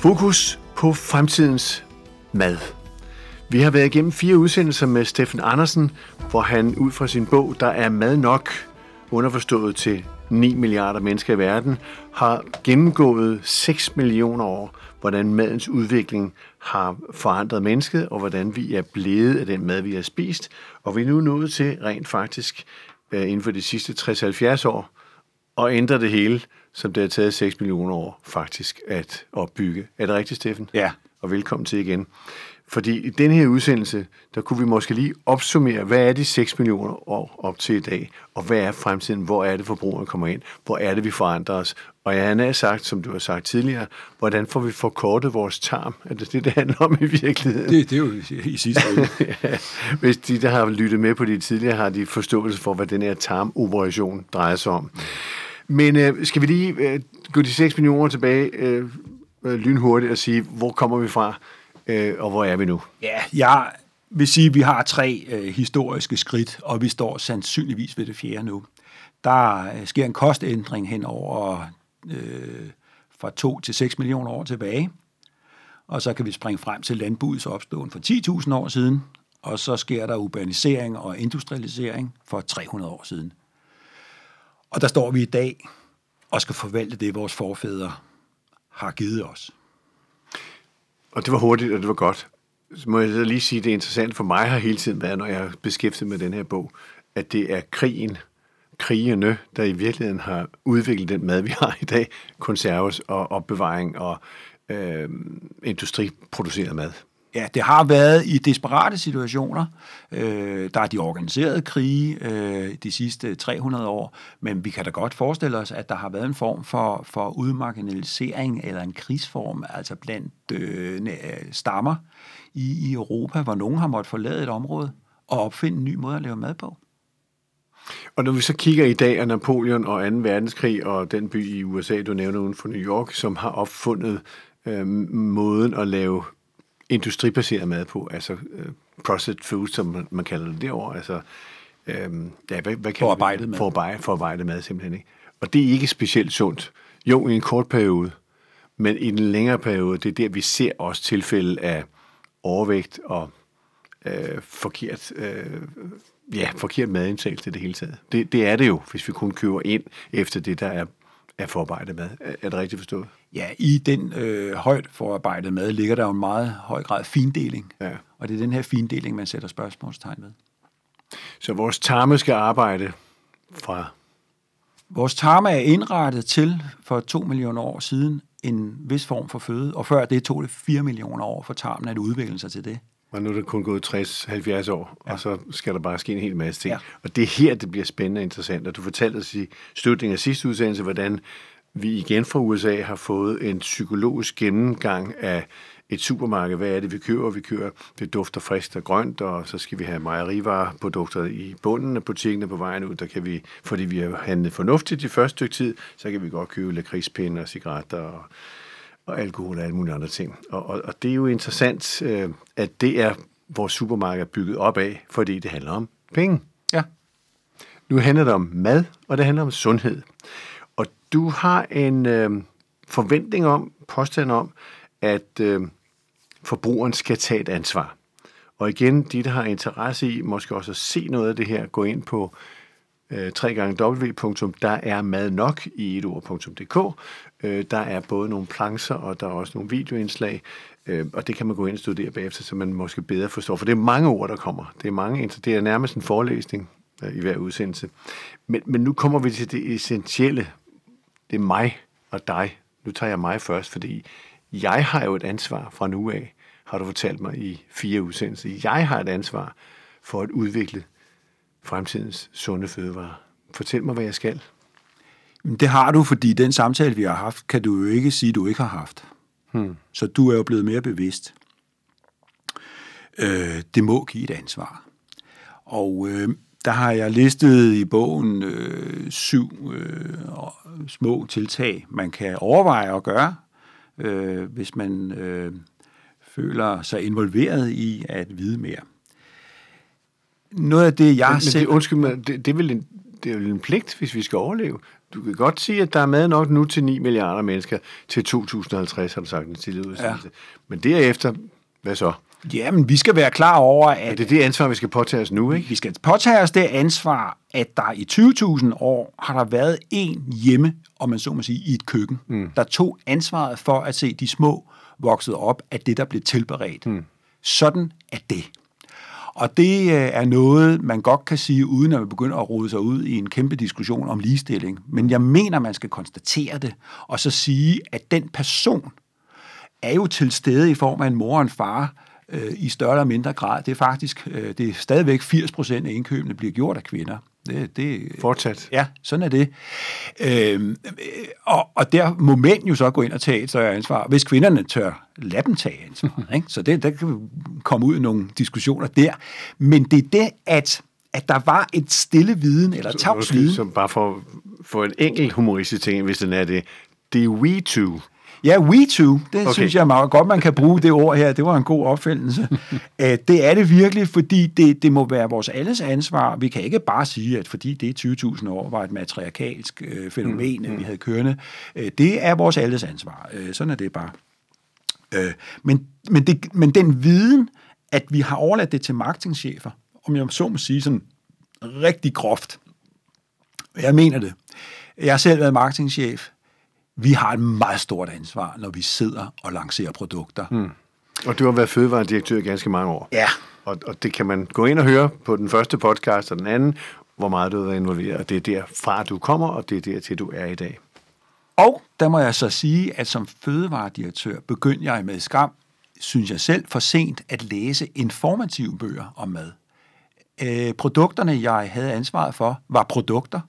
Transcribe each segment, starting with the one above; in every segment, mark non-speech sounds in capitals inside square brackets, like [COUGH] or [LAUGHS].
Fokus på fremtidens mad. Vi har været igennem fire udsendelser med Steffen Andersen, hvor han ud fra sin bog, der er mad nok, underforstået til 9 milliarder mennesker i verden, har gennemgået 6 millioner år, hvordan madens udvikling har forandret mennesket, og hvordan vi er blevet af den mad, vi har spist. Og vi er nu nået til rent faktisk øh, inden for de sidste 60-70 år at ændre det hele, som det har taget 6 millioner år faktisk at opbygge. Er det rigtigt, Steffen? Ja. Og velkommen til igen. Fordi i den her udsendelse, der kunne vi måske lige opsummere, hvad er de 6 millioner år op til i dag, og hvad er fremtiden, hvor er det forbrugerne kommer ind, hvor er det, vi forandrer os. Og jeg har sagt, som du har sagt tidligere, hvordan får vi forkortet vores tarm? Er det det, det handler om i virkeligheden? Det, det er jo i sidste ende. [LAUGHS] ja, hvis de, der har lyttet med på det tidligere, har de forståelse for, hvad den her tarmoperation drejer sig om. Men øh, skal vi lige øh, gå de 6 millioner tilbage øh, øh, lynhurtigt og sige, hvor kommer vi fra? øh, og hvor er vi nu? Ja, jeg vil sige, at vi har tre øh, historiske skridt, og vi står sandsynligvis ved det fjerde nu. Der øh, sker en kostændring hen over øh, fra 2 til 6 millioner år tilbage, og så kan vi springe frem til landbrugets opståen for 10.000 år siden, og så sker der urbanisering og industrialisering for 300 år siden. Og der står vi i dag og skal forvalte det, vores forfædre har givet os. Og det var hurtigt, og det var godt. Så må jeg så lige sige, at det er interessant for mig har hele tiden været, når jeg har beskæftiget med den her bog, at det er krigen, krigene, der i virkeligheden har udviklet den mad, vi har i dag, konserves og opbevaring og øh, industriproduceret mad. Ja, det har været i desperate situationer. Øh, der er de organiserede krige øh, de sidste 300 år, men vi kan da godt forestille os, at der har været en form for, for udmarginalisering eller en krigsform, altså blandt øh, stammer i, i Europa, hvor nogen har måttet forlade et område og opfinde en ny måde at lave mad på. Og når vi så kigger i dag af Napoleon og 2. verdenskrig og den by i USA, du nævner uden for New York, som har opfundet øh, måden at lave industribaseret mad på, altså uh, processed food, som man, man kalder det derovre, altså øhm, ja, hvad, hvad forarbejdet mad. Forarbejdet, forarbejdet mad simpelthen ikke. Og det er ikke specielt sundt. Jo, i en kort periode, men i en længere periode, det er der, vi ser også tilfælde af overvægt og øh, forkert, øh, ja, forkert madindtagelse til det hele taget. Det, det er det jo, hvis vi kun køber ind efter det, der er, er forarbejdet mad. Er, det rigtigt forstået? Ja, i den øh, højt forarbejdet mad ligger der jo en meget høj grad findeling. Ja. Og det er den her findeling, man sætter spørgsmålstegn ved. Så vores tarme skal arbejde fra... Vores tarme er indrettet til for to millioner år siden en vis form for føde, og før det tog det 4 millioner år for tarmen at udvikle sig til det. Og nu er det kun gået 60-70 år, ja. og så skal der bare ske en hel masse ting. Ja. Og det er her, det bliver spændende og interessant. Og du fortalte os i slutningen af sidste udsendelse, hvordan vi igen fra USA har fået en psykologisk gennemgang af et supermarked. Hvad er det, vi køber? Vi køber, det dufter frisk og grønt, og så skal vi have mejerivareprodukter i bunden af butikken på vejen ud. Der kan vi, fordi vi har handlet fornuftigt de første stykke tid, så kan vi godt købe lakridspinde og cigaretter og, og alkohol og alle mulige andre ting. Og, og, og det er jo interessant, øh, at det er vores supermarked bygget op af, fordi det handler om penge. Ja. Nu handler det om mad, og det handler om sundhed. Og du har en øh, forventning om, påstand om, at øh, forbrugeren skal tage et ansvar. Og igen, de, der har interesse i måske også at se noget af det her, gå ind på øh, www.derermadnok i etord.dk. Øh, der er både nogle plancher, og der er også nogle videoindslag, øh, og det kan man gå ind og studere bagefter, så man måske bedre forstår. For det er mange ord, der kommer. Det er, mange, det er nærmest en forelæsning øh, i hver udsendelse. Men, men nu kommer vi til det essentielle. Det er mig og dig. Nu tager jeg mig først, fordi jeg har jo et ansvar fra nu af, har du fortalt mig i fire udsendelser. Jeg har et ansvar for at udvikle fremtidens sunde fødevarer. Fortæl mig, hvad jeg skal. Det har du, fordi den samtale, vi har haft, kan du jo ikke sige, du ikke har haft. Hmm. Så du er jo blevet mere bevidst. Øh, det må give et ansvar. Og øh, der har jeg listet i bogen øh, syv øh, små tiltag, man kan overveje at gøre, øh, hvis man øh, føler sig involveret i at vide mere. Noget af det, jeg men, selv... Men det, undskyld mig, det, det, er vel en, det er vel en pligt, hvis vi skal overleve. Du kan godt sige, at der er mad nok nu til 9 milliarder mennesker til 2050, har du sagt en tidligere udsendelse. Ja. Men derefter, hvad så? Jamen, vi skal være klar over, at... Er det det ansvar, vi skal påtage os nu, ikke? Vi skal påtage os det ansvar, at der i 20.000 år har der været en hjemme, om man så må sige, i et køkken, mm. der tog ansvaret for at se de små vokset op af det, der blev tilberedt. Mm. Sådan er det. Og det øh, er noget, man godt kan sige, uden at man begynder at rode sig ud i en kæmpe diskussion om ligestilling. Men jeg mener, man skal konstatere det, og så sige, at den person er jo til stede i form af en mor og en far, øh, i større eller mindre grad. Det er faktisk, øh, det er stadigvæk 80 procent af indkøbene bliver gjort af kvinder. Det, det, Fortsat. Ja, sådan er det. Øhm, og, og der må mænd jo så gå ind og tage et større ansvar, hvis kvinderne tør lade dem tage ansvar. Ikke? Så det, der kan komme ud i nogle diskussioner der. Men det er det, at at der var et stille viden, eller tavs viden. Så bare for, for en enkelt humoristisk ting, hvis den er det, det er we too. Ja, we too. Det okay. synes jeg meget godt, man kan bruge det ord her. Det var en god opfindelse. [LAUGHS] Øh, det er det virkelig, fordi det, det må være vores alles ansvar. Vi kan ikke bare sige, at fordi det 20.000 år var et matriarkalsk øh, fænomen, mm. vi havde kørende. Øh, det er vores alles ansvar. Øh, sådan er det bare. Øh, men, men, det, men den viden, at vi har overladt det til marketingchefer, om jeg så må sige sådan rigtig groft. Jeg mener det. Jeg har selv været marketingchef vi har et meget stort ansvar, når vi sidder og lancerer produkter. Mm. Og du har været fødevaredirektør i ganske mange år. Ja. Og, og det kan man gå ind og høre på den første podcast og den anden, hvor meget du har været involveret. Og det er derfra, du kommer, og det er der til, du er i dag. Og der må jeg så sige, at som fødevaredirektør begyndte jeg med skam, synes jeg selv, for sent at læse informative bøger om mad. Øh, produkterne, jeg havde ansvaret for, var produkter.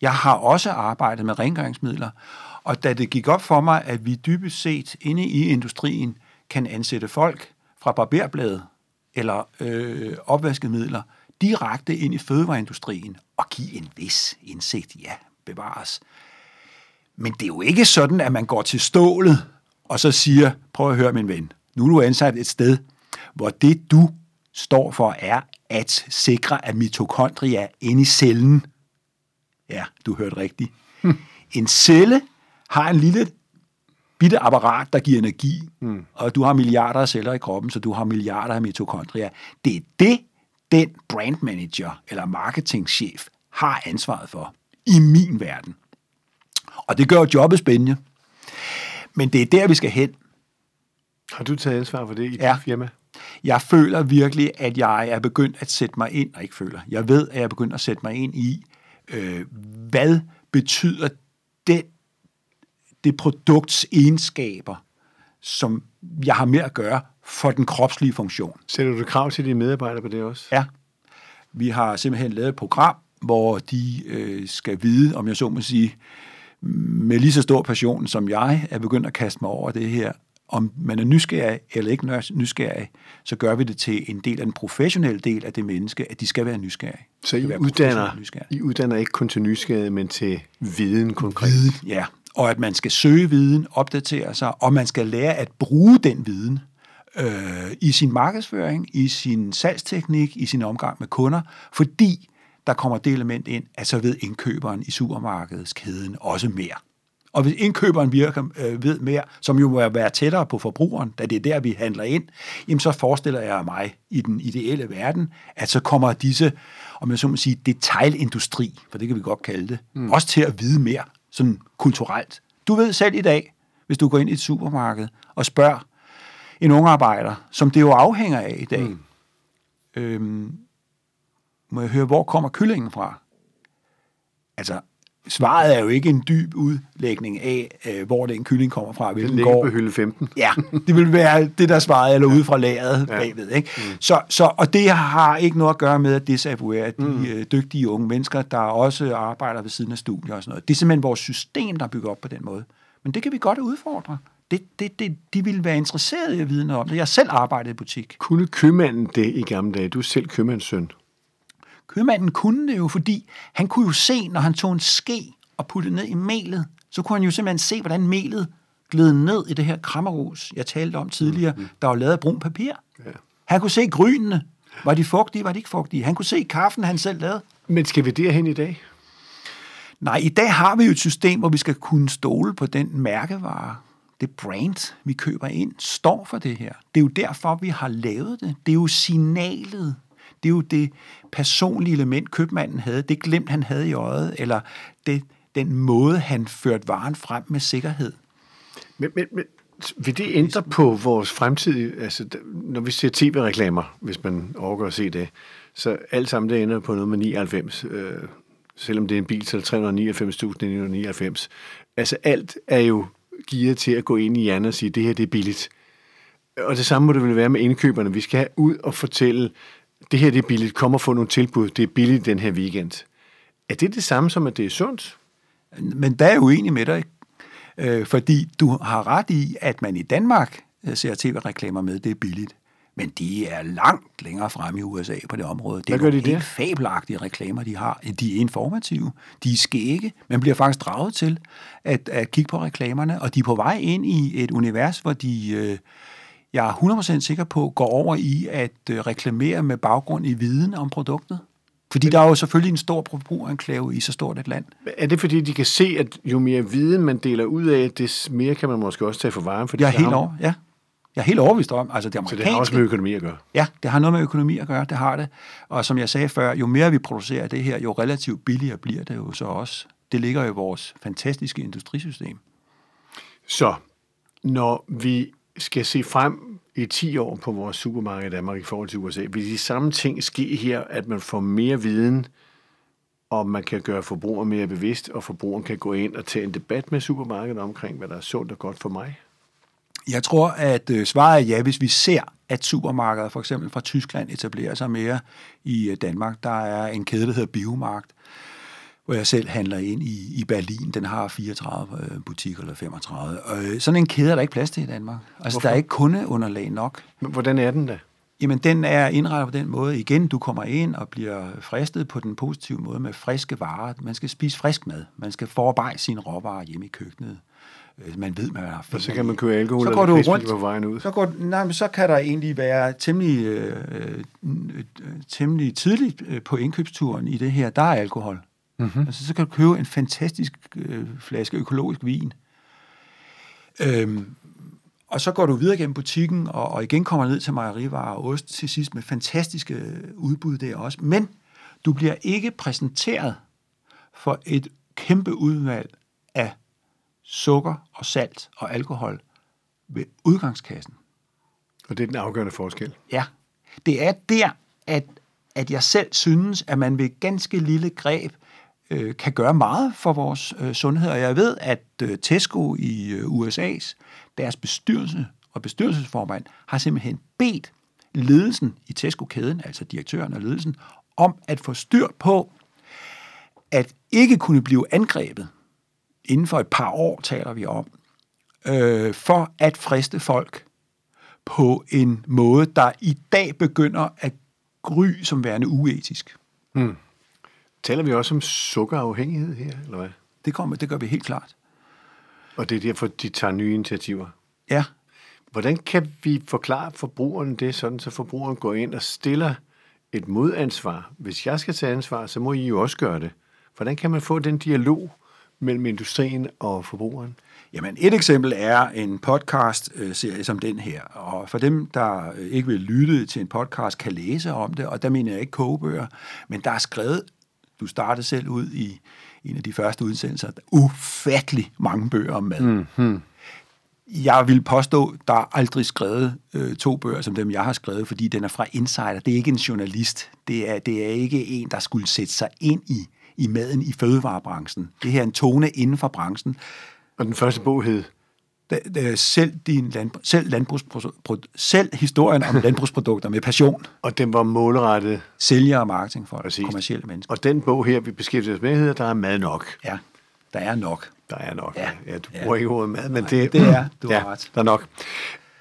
Jeg har også arbejdet med rengøringsmidler, og da det gik op for mig, at vi dybest set inde i industrien kan ansætte folk fra barberbladet eller øh, opvaskemidler direkte ind i fødevareindustrien og give en vis indsigt, ja, bevares. Men det er jo ikke sådan, at man går til stålet og så siger, prøv at høre min ven, nu er du ansat et sted, hvor det du står for er at sikre, at mitokondria inde i cellen. Ja, du hørte rigtigt. En celle har en lille bitte apparat, der giver energi, mm. og du har milliarder af celler i kroppen, så du har milliarder af mitokondrier. Det er det, den brand manager eller marketingchef har ansvaret for i min verden. Og det gør jobbet spændende. Men det er der, vi skal hen. Har du taget ansvar for det i ja. dit firma? Jeg føler virkelig, at jeg er begyndt at sætte mig ind, og ikke føler, jeg ved, at jeg er begyndt at sætte mig ind i, øh, hvad betyder den det produkts egenskaber, som jeg har med at gøre for den kropslige funktion. Sætter du krav til dine medarbejdere på det også? Ja. Vi har simpelthen lavet et program, hvor de øh, skal vide, om jeg så må sige, med lige så stor passion som jeg er begyndt at kaste mig over det her, om man er nysgerrig eller ikke nysgerrig, så gør vi det til en del af den professionelle del af det menneske, at de skal være nysgerrige. Så I uddanner, I uddanner ikke kun til nysgerrighed, men til viden konkret? Viden, ja og at man skal søge viden, opdatere sig, og man skal lære at bruge den viden øh, i sin markedsføring, i sin salgsteknik, i sin omgang med kunder, fordi der kommer det element ind, at så ved indkøberen i supermarkedskæden også mere. Og hvis indkøberen virker, øh, ved mere, som jo må være tættere på forbrugeren, da det er der, vi handler ind, jamen så forestiller jeg mig i den ideelle verden, at så kommer disse, om jeg så må sige, detailindustri, for det kan vi godt kalde det, mm. også til at vide mere sådan kulturelt. Du ved selv i dag, hvis du går ind i et supermarked og spørger en ung arbejder, som det jo afhænger af i dag, mm. øhm, må jeg høre, hvor kommer kyllingen fra? Altså, svaret er jo ikke en dyb udlægning af, øh, hvor den kylling kommer fra. Den ligger går. på hylde 15. Ja, det vil være det, der svaret, eller ude fra lageret ja. bagved. Ikke? Mm. Så, så, og det har ikke noget at gøre med at desavouere de mm. øh, dygtige unge mennesker, der også arbejder ved siden af studier og sådan noget. Det er simpelthen vores system, der bygger op på den måde. Men det kan vi godt udfordre. Det, det, det, de vil være interesserede i at vide noget om det. Jeg selv arbejdet i butik. Kunne købmanden det i gamle dage? Du er selv købmandssøn. Købmanden kunne det jo, fordi han kunne jo se, når han tog en ske og puttede ned i melet, så kunne han jo simpelthen se, hvordan melet gled ned i det her krammerus, jeg talte om tidligere, mm. der var lavet af brun papir. Ja. Han kunne se grynene. Var de fugtige, var de ikke fugtige? Han kunne se kaffen, han selv lavede. Men skal vi derhen i dag? Nej, i dag har vi jo et system, hvor vi skal kunne stole på den mærkevare, det brand, vi køber ind, står for det her. Det er jo derfor, vi har lavet det. Det er jo signalet. Det er jo det personlige element, købmanden havde. Det glemt, han havde i øjet, eller det, den måde, han førte varen frem med sikkerhed. Men, men, men vil det ændre på vores fremtidige, Altså, når vi ser tv-reklamer, hvis man overgår at se det, så alt sammen det ender på noget med 99. Øh, selvom det er en bil, så er 399.999. Altså alt er jo gearet til at gå ind i hjernen og sige, det her det er billigt. Og det samme må det vel være med indkøberne. Vi skal ud og fortælle, det her det er billigt, kom og få nogle tilbud, det er billigt den her weekend. Er det det samme som, at det er sundt? Men der er jeg uenig med dig, øh, fordi du har ret i, at man i Danmark øh, ser tv-reklamer med, det er billigt. Men de er langt længere frem i USA på det område. Det Hvad gør de helt fabelagtige reklamer, de har. De er informative, de er skægge. Man bliver faktisk draget til at, at kigge på reklamerne, og de er på vej ind i et univers, hvor de, øh, jeg er 100% sikker på, går over i at øh, reklamere med baggrund i viden om produktet. Fordi der er jo selvfølgelig en stor forbrugerenklave i så stort et land. Er det fordi, de kan se, at jo mere viden man deler ud af, des mere kan man måske også tage for varen? Fordi jeg er helt over, ja. Jeg er helt overbevist om, altså det Så det har også med økonomi at gøre? Ja, det har noget med økonomi at gøre, det har det. Og som jeg sagde før, jo mere vi producerer det her, jo relativt billigere bliver det jo så også. Det ligger jo i vores fantastiske industrisystem. Så når vi skal se frem i 10 år på vores supermarked i Danmark i forhold til USA, vil de samme ting ske her, at man får mere viden, og man kan gøre forbrugeren mere bevidst, og forbrugeren kan gå ind og tage en debat med supermarkedet omkring, hvad der er sundt og godt for mig? Jeg tror, at øh, svaret er ja, hvis vi ser, at supermarkeder for eksempel fra Tyskland etablerer sig mere i øh, Danmark. Der er en kæde, der hedder Biomarkt, hvor jeg selv handler ind i, i Berlin. Den har 34 øh, butikker eller 35. Og øh, sådan en kæde er der ikke plads til i Danmark. Altså, Hvorfor? der er ikke kundeunderlag nok. Men hvordan er den da? Jamen, den er indrettet på den måde. Igen, du kommer ind og bliver fristet på den positive måde med friske varer. Man skal spise frisk mad. Man skal forarbejde sine råvarer hjemme i køkkenet. Øh, man ved, man har Og så kan man købe alkohol så går du rundt, på vejen ud. Så, går, nej, men så kan der egentlig være temmelig, øh, øh, temmelig tidligt på indkøbsturen i det her, der er alkohol. Mm-hmm. Altså, så kan du købe en fantastisk øh, flaske økologisk vin. Øhm, og så går du videre gennem butikken, og, og igen kommer ned til mejerivarer og ost til sidst med fantastiske udbud der også. Men du bliver ikke præsenteret for et kæmpe udvalg af sukker og salt og alkohol ved udgangskassen. Og det er den afgørende forskel. Ja. Det er der, at, at jeg selv synes, at man ved ganske lille greb øh, kan gøre meget for vores øh, sundhed. Og jeg ved, at øh, Tesco i øh, USA's, deres bestyrelse og bestyrelsesformand, har simpelthen bedt ledelsen i Tesco-kæden, altså direktøren og ledelsen, om at få styr på, at ikke kunne blive angrebet inden for et par år taler vi om, øh, for at friste folk på en måde, der i dag begynder at gry som værende uetisk. Hmm. Taler vi også om sukkerafhængighed her, eller hvad? Det, kommer, det gør vi helt klart. Og det er derfor, de tager nye initiativer? Ja. Hvordan kan vi forklare forbrugeren det, sådan så forbrugeren går ind og stiller et modansvar? Hvis jeg skal tage ansvar, så må I jo også gøre det. Hvordan kan man få den dialog mellem industrien og forbrugeren? Jamen, et eksempel er en podcast-serie som den her. Og for dem, der ikke vil lytte til en podcast, kan læse om det, og der mener jeg ikke kogebøger, men der er skrevet, du startede selv ud i en af de første udsendelser, ufattelig mange bøger om mad. Mm-hmm. Jeg vil påstå, der er aldrig skrevet øh, to bøger som dem, jeg har skrevet, fordi den er fra Insider. Det er ikke en journalist. Det er, det er ikke en, der skulle sætte sig ind i i maden i fødevarebranchen. Det her er en tone inden for branchen. Og den første bog hed? Selv, din landbrug, selv, selv historien om [LAUGHS] landbrugsprodukter med passion. Og den var målrettet? Sælgere og marketing for Præcis. kommersielle mennesker. Og den bog her, vi beskæftiger os med, hedder Der er mad nok. Ja, der er nok. Der er nok. Ja, ja du bruger ja. ikke ordet mad, men Nej, det, det er, du ja, har ret. Der er nok.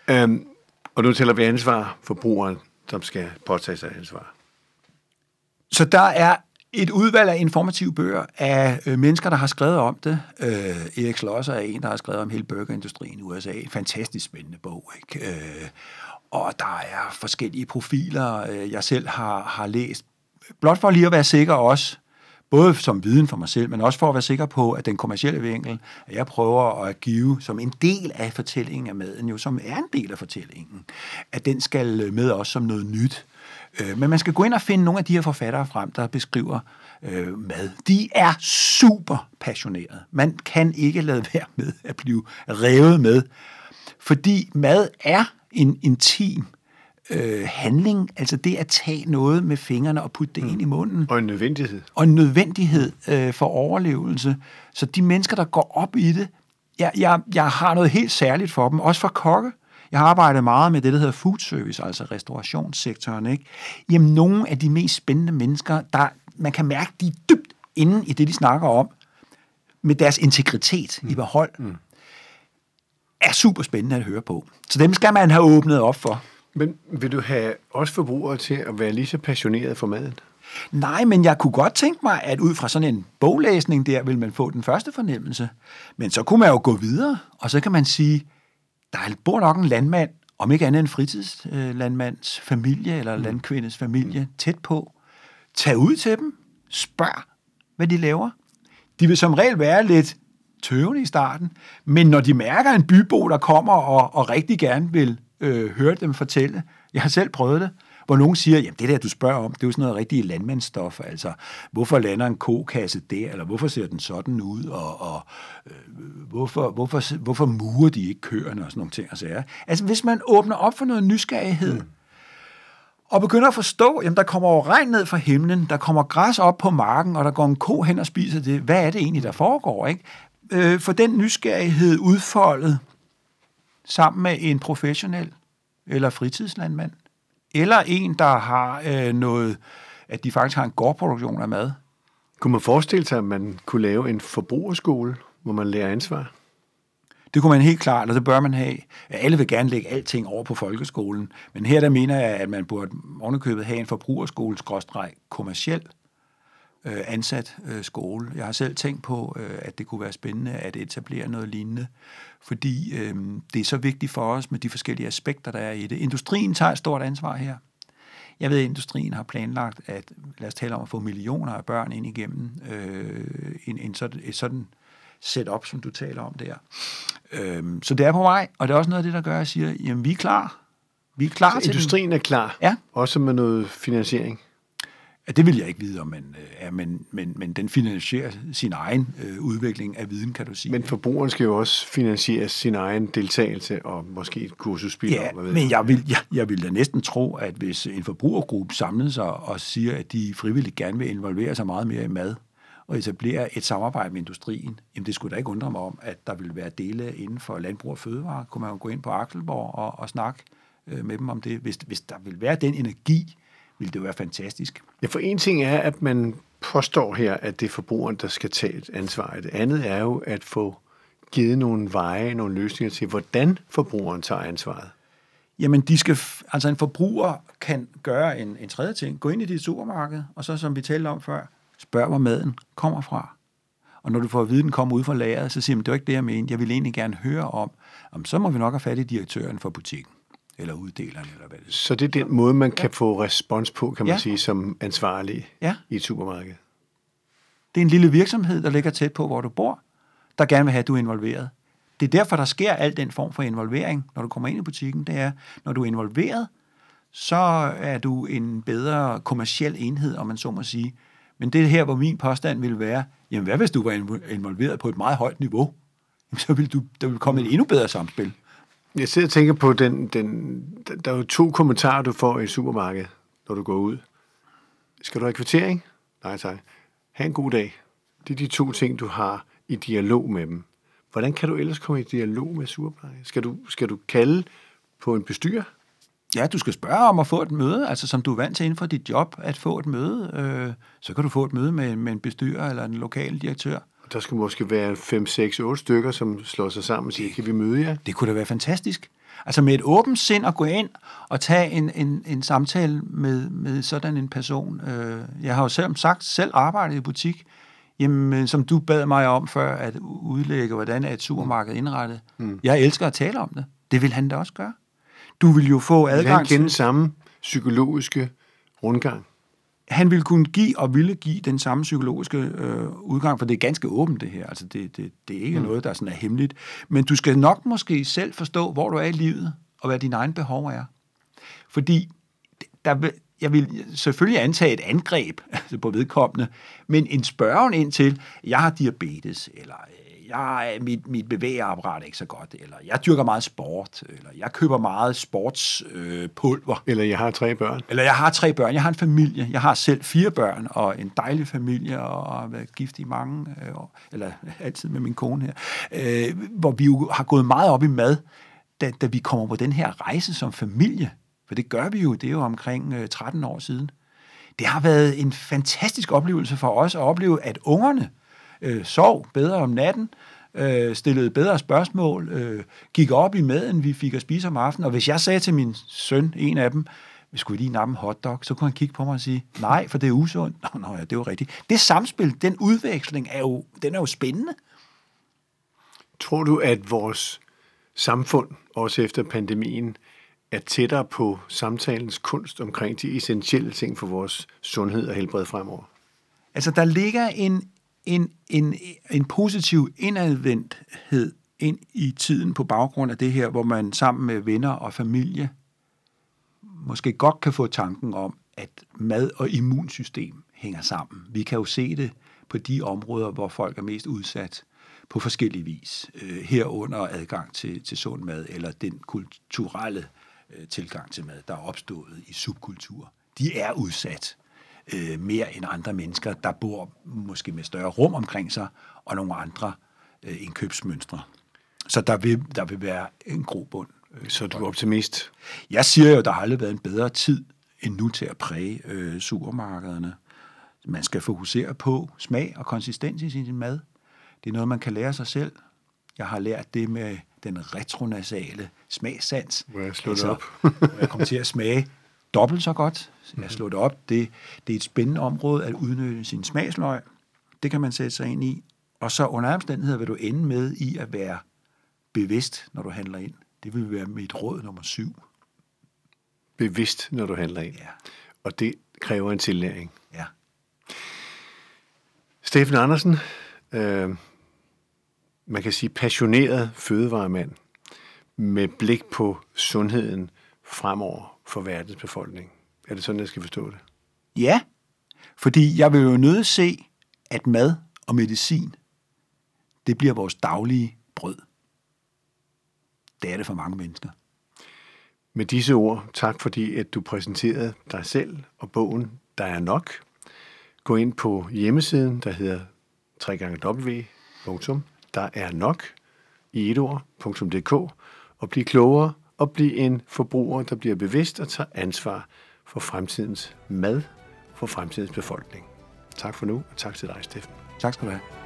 Øhm, og nu tæller vi ansvar for brugeren, som skal påtage sig ansvar. Så der er et udvalg af informative bøger af øh, mennesker, der har skrevet om det. Øh, Erik Schlosser er en, der har skrevet om hele burgerindustrien i USA. En fantastisk spændende bog. Ikke? Øh, og der er forskellige profiler, øh, jeg selv har, har læst. Blot for lige at være sikker også både som viden for mig selv, men også for at være sikker på, at den kommercielle vinkel, at jeg prøver at give som en del af fortællingen af maden, jo som er en del af fortællingen, at den skal med os som noget nyt. Øh, men man skal gå ind og finde nogle af de her forfattere frem, der beskriver øh, mad. De er super passionerede. Man kan ikke lade være med at blive revet med, fordi mad er en intim øh, handling, altså det at tage noget med fingrene og putte det mm. ind i munden. Og en nødvendighed. Og en nødvendighed øh, for overlevelse. Så de mennesker, der går op i det, jeg, jeg, jeg har noget helt særligt for dem, også for kokke. Jeg har arbejdet meget med det, der hedder food service, altså restaurationssektoren. Ikke? Jamen, nogle af de mest spændende mennesker, der man kan mærke, de er dybt inde i det, de snakker om, med deres integritet mm. i behold, mm. er super spændende at høre på. Så dem skal man have åbnet op for. Men vil du have også forbrugere til at være lige så passionerede for maden? Nej, men jeg kunne godt tænke mig, at ud fra sådan en boglæsning der, vil man få den første fornemmelse. Men så kunne man jo gå videre, og så kan man sige, der bor nok en landmand, om ikke andet en fritidslandmands familie eller mm. landkvindes familie, tæt på. Tag ud til dem, spørg, hvad de laver. De vil som regel være lidt tøvende i starten, men når de mærker en bybo, der kommer og, og rigtig gerne vil øh, høre dem fortælle, jeg har selv prøvet det, hvor nogen siger, jamen det der, du spørger om, det er jo sådan noget rigtig landmandsstof, altså hvorfor lander en kokasse der, eller hvorfor ser den sådan ud, og, og øh, hvorfor, hvorfor, hvorfor murer de ikke køerne, og sådan nogle ting. Altså, altså hvis man åbner op for noget nysgerrighed, mm. og begynder at forstå, jamen der kommer jo regn ned fra himlen, der kommer græs op på marken, og der går en ko hen og spiser det, hvad er det egentlig, der foregår, ikke? Øh, for den nysgerrighed udfoldet sammen med en professionel eller fritidslandmand, eller en, der har øh, noget, at de faktisk har en gårdproduktion af mad. Kunne man forestille sig, at man kunne lave en forbrugerskole, hvor man lærer ansvar? Det kunne man helt klart, og det bør man have. Alle vil gerne lægge alting over på folkeskolen, men her der mener jeg, at man burde ovenikøbet have en forbrugerskole, kommerciel øh, ansat øh, skole. Jeg har selv tænkt på, øh, at det kunne være spændende at etablere noget lignende, fordi øh, det er så vigtigt for os med de forskellige aspekter, der er i det. Industrien tager et stort ansvar her. Jeg ved, at industrien har planlagt, at lad os tale om at få millioner af børn ind igennem øh, en, en sådan, et sådan setup, som du taler om der. Øh, så det er på vej, og det er også noget af det, der gør, at jeg siger, jamen vi er klar. Vi er klar så til industrien den. er klar, ja. også med noget finansiering? Ja, det vil jeg ikke vide om, men, ja, men, men, men den finansierer sin egen øh, udvikling af viden, kan du sige. Men forbrugeren skal jo også finansiere sin egen deltagelse og måske et kursusspil. Ja, hvad men jeg vil, jeg, jeg vil da næsten tro, at hvis en forbrugergruppe samler sig og siger, at de frivilligt gerne vil involvere sig meget mere i mad, og etablere et samarbejde med industrien, jamen det skulle da ikke undre mig om, at der vil være dele inden for landbrug og fødevare. Kunne man jo gå ind på Akselborg og, og snakke øh, med dem om det, hvis, hvis der vil være den energi, ville det være fantastisk. Ja, for en ting er, at man påstår her, at det er forbrugeren, der skal tage et ansvar. Det andet er jo at få givet nogle veje, nogle løsninger til, hvordan forbrugeren tager ansvaret. Jamen, de skal, altså en forbruger kan gøre en, en tredje ting. Gå ind i dit supermarked, og så, som vi talte om før, spørg, hvor maden kommer fra. Og når du får at vide, at den kommer ud fra lageret, så siger man, det er ikke det, jeg mener. Jeg vil egentlig gerne høre om, om så må vi nok have fat i direktøren for butikken eller uddeleren, eller hvad det er. Så det er den måde, man kan ja. få respons på, kan man ja. sige, som ansvarlig ja. i et supermarked? Det er en lille virksomhed, der ligger tæt på, hvor du bor, der gerne vil have, at du er involveret. Det er derfor, der sker al den form for involvering, når du kommer ind i butikken. Det er, når du er involveret, så er du en bedre kommersiel enhed, om man så må sige. Men det er her, hvor min påstand vil være, jamen hvad hvis du var involveret på et meget højt niveau? Jamen, så vil du, der vil komme et endnu bedre samspil. Jeg sidder og tænker på, den, den, der er jo to kommentarer, du får i supermarkedet, når du går ud. Skal du have kvittering? Nej, tak. Ha' en god dag. Det er de to ting, du har i dialog med dem. Hvordan kan du ellers komme i dialog med supermarkedet? Skal du, skal du kalde på en bestyrer? Ja, du skal spørge om at få et møde, altså som du er vant til inden for dit job, at få et møde. Øh, så kan du få et møde med, med en bestyrer eller en lokal direktør. Der skal måske være 5, 6, 8 stykker, som slår sig sammen og siger, kan vi møde jer? Det kunne da være fantastisk. Altså med et åbent sind at gå ind og tage en, en, en samtale med, med sådan en person. Øh, jeg har jo selv sagt, selv arbejdet i butik, Jamen, som du bad mig om før, at udlægge, hvordan er et supermarked indrettet. Mm. Jeg elsker at tale om det. Det vil han da også gøre. Du vil jo få adgang til... Han kende samme psykologiske rundgang? Han ville kunne give og ville give den samme psykologiske øh, udgang, for det er ganske åbent det her. Altså det, det, det er ikke mm. noget, der sådan er hemmeligt. Men du skal nok måske selv forstå, hvor du er i livet, og hvad dine egne behov er. Fordi der, jeg vil selvfølgelig antage et angreb [LAUGHS] altså på vedkommende, men en spørgen ind til, jeg har diabetes, eller jeg, mit, mit bevægeapparat er ikke så godt, eller jeg dyrker meget sport, eller jeg køber meget sportspulver. Øh, eller jeg har tre børn. Eller jeg har tre børn. Jeg har en familie. Jeg har selv fire børn, og en dejlig familie, og har været gift i mange øh, år, eller [LAUGHS] altid med min kone her, øh, hvor vi jo har gået meget op i mad, da, da vi kommer på den her rejse som familie. For det gør vi jo, det er jo omkring øh, 13 år siden. Det har været en fantastisk oplevelse for os at opleve, at ungerne, øh, sov bedre om natten, øh, stillede bedre spørgsmål, øh, gik op i maden, vi fik at spise om aftenen. Og hvis jeg sagde til min søn, en af dem, vi skulle lige nappe en hotdog, så kunne han kigge på mig og sige, nej, for det er usundt. [LAUGHS] Nå, nå ja, det var rigtigt. Det samspil, den udveksling, er jo, den er jo spændende. Tror du, at vores samfund, også efter pandemien, er tættere på samtalens kunst omkring de essentielle ting for vores sundhed og helbred fremover? Altså, der ligger en en, en, en positiv indadvendthed ind i tiden på baggrund af det her, hvor man sammen med venner og familie måske godt kan få tanken om, at mad og immunsystem hænger sammen. Vi kan jo se det på de områder, hvor folk er mest udsat på forskellige vis. Øh, herunder adgang til, til sund mad, eller den kulturelle øh, tilgang til mad, der er opstået i subkultur. De er udsat øh, mere end andre mennesker, der bor måske med større rum omkring sig, og nogle andre øh, indkøbsmønstre. Så der vil, der vil være en grobund. Øh, Så du er optimist? Jeg siger jo, at der har aldrig været en bedre tid end nu til at præge øh, supermarkederne. Man skal fokusere på smag og konsistens i sin mad. Det er noget, man kan lære sig selv. Jeg har lært det med den retronasale smagssans. Hvor jeg slår altså, op. jeg kommer til at smage dobbelt så godt. Jeg slår det op. Det, det er et spændende område at udnytte sin smagsløg. Det kan man sætte sig ind i. Og så under omstændigheder vil du ende med i at være bevidst, når du handler ind. Det vil være mit råd nummer syv. Bevidst, når du handler ind. Ja. Og det kræver en tillæring. Ja. Steffen Andersen, øh, man kan sige passioneret fødevaremand med blik på sundheden fremover for verdens befolkning. Er det sådan, jeg skal forstå det? Ja, fordi jeg vil jo nødt se, at mad og medicin, det bliver vores daglige brød. Det er det for mange mennesker. Med disse ord, tak fordi at du præsenterede dig selv og bogen Der er nok. Gå ind på hjemmesiden, der hedder www.der i et ord.dk og bliv klogere og blive en forbruger, der bliver bevidst og tager ansvar for fremtidens mad, for fremtidens befolkning. Tak for nu, og tak til dig, Steffen. Tak skal du have.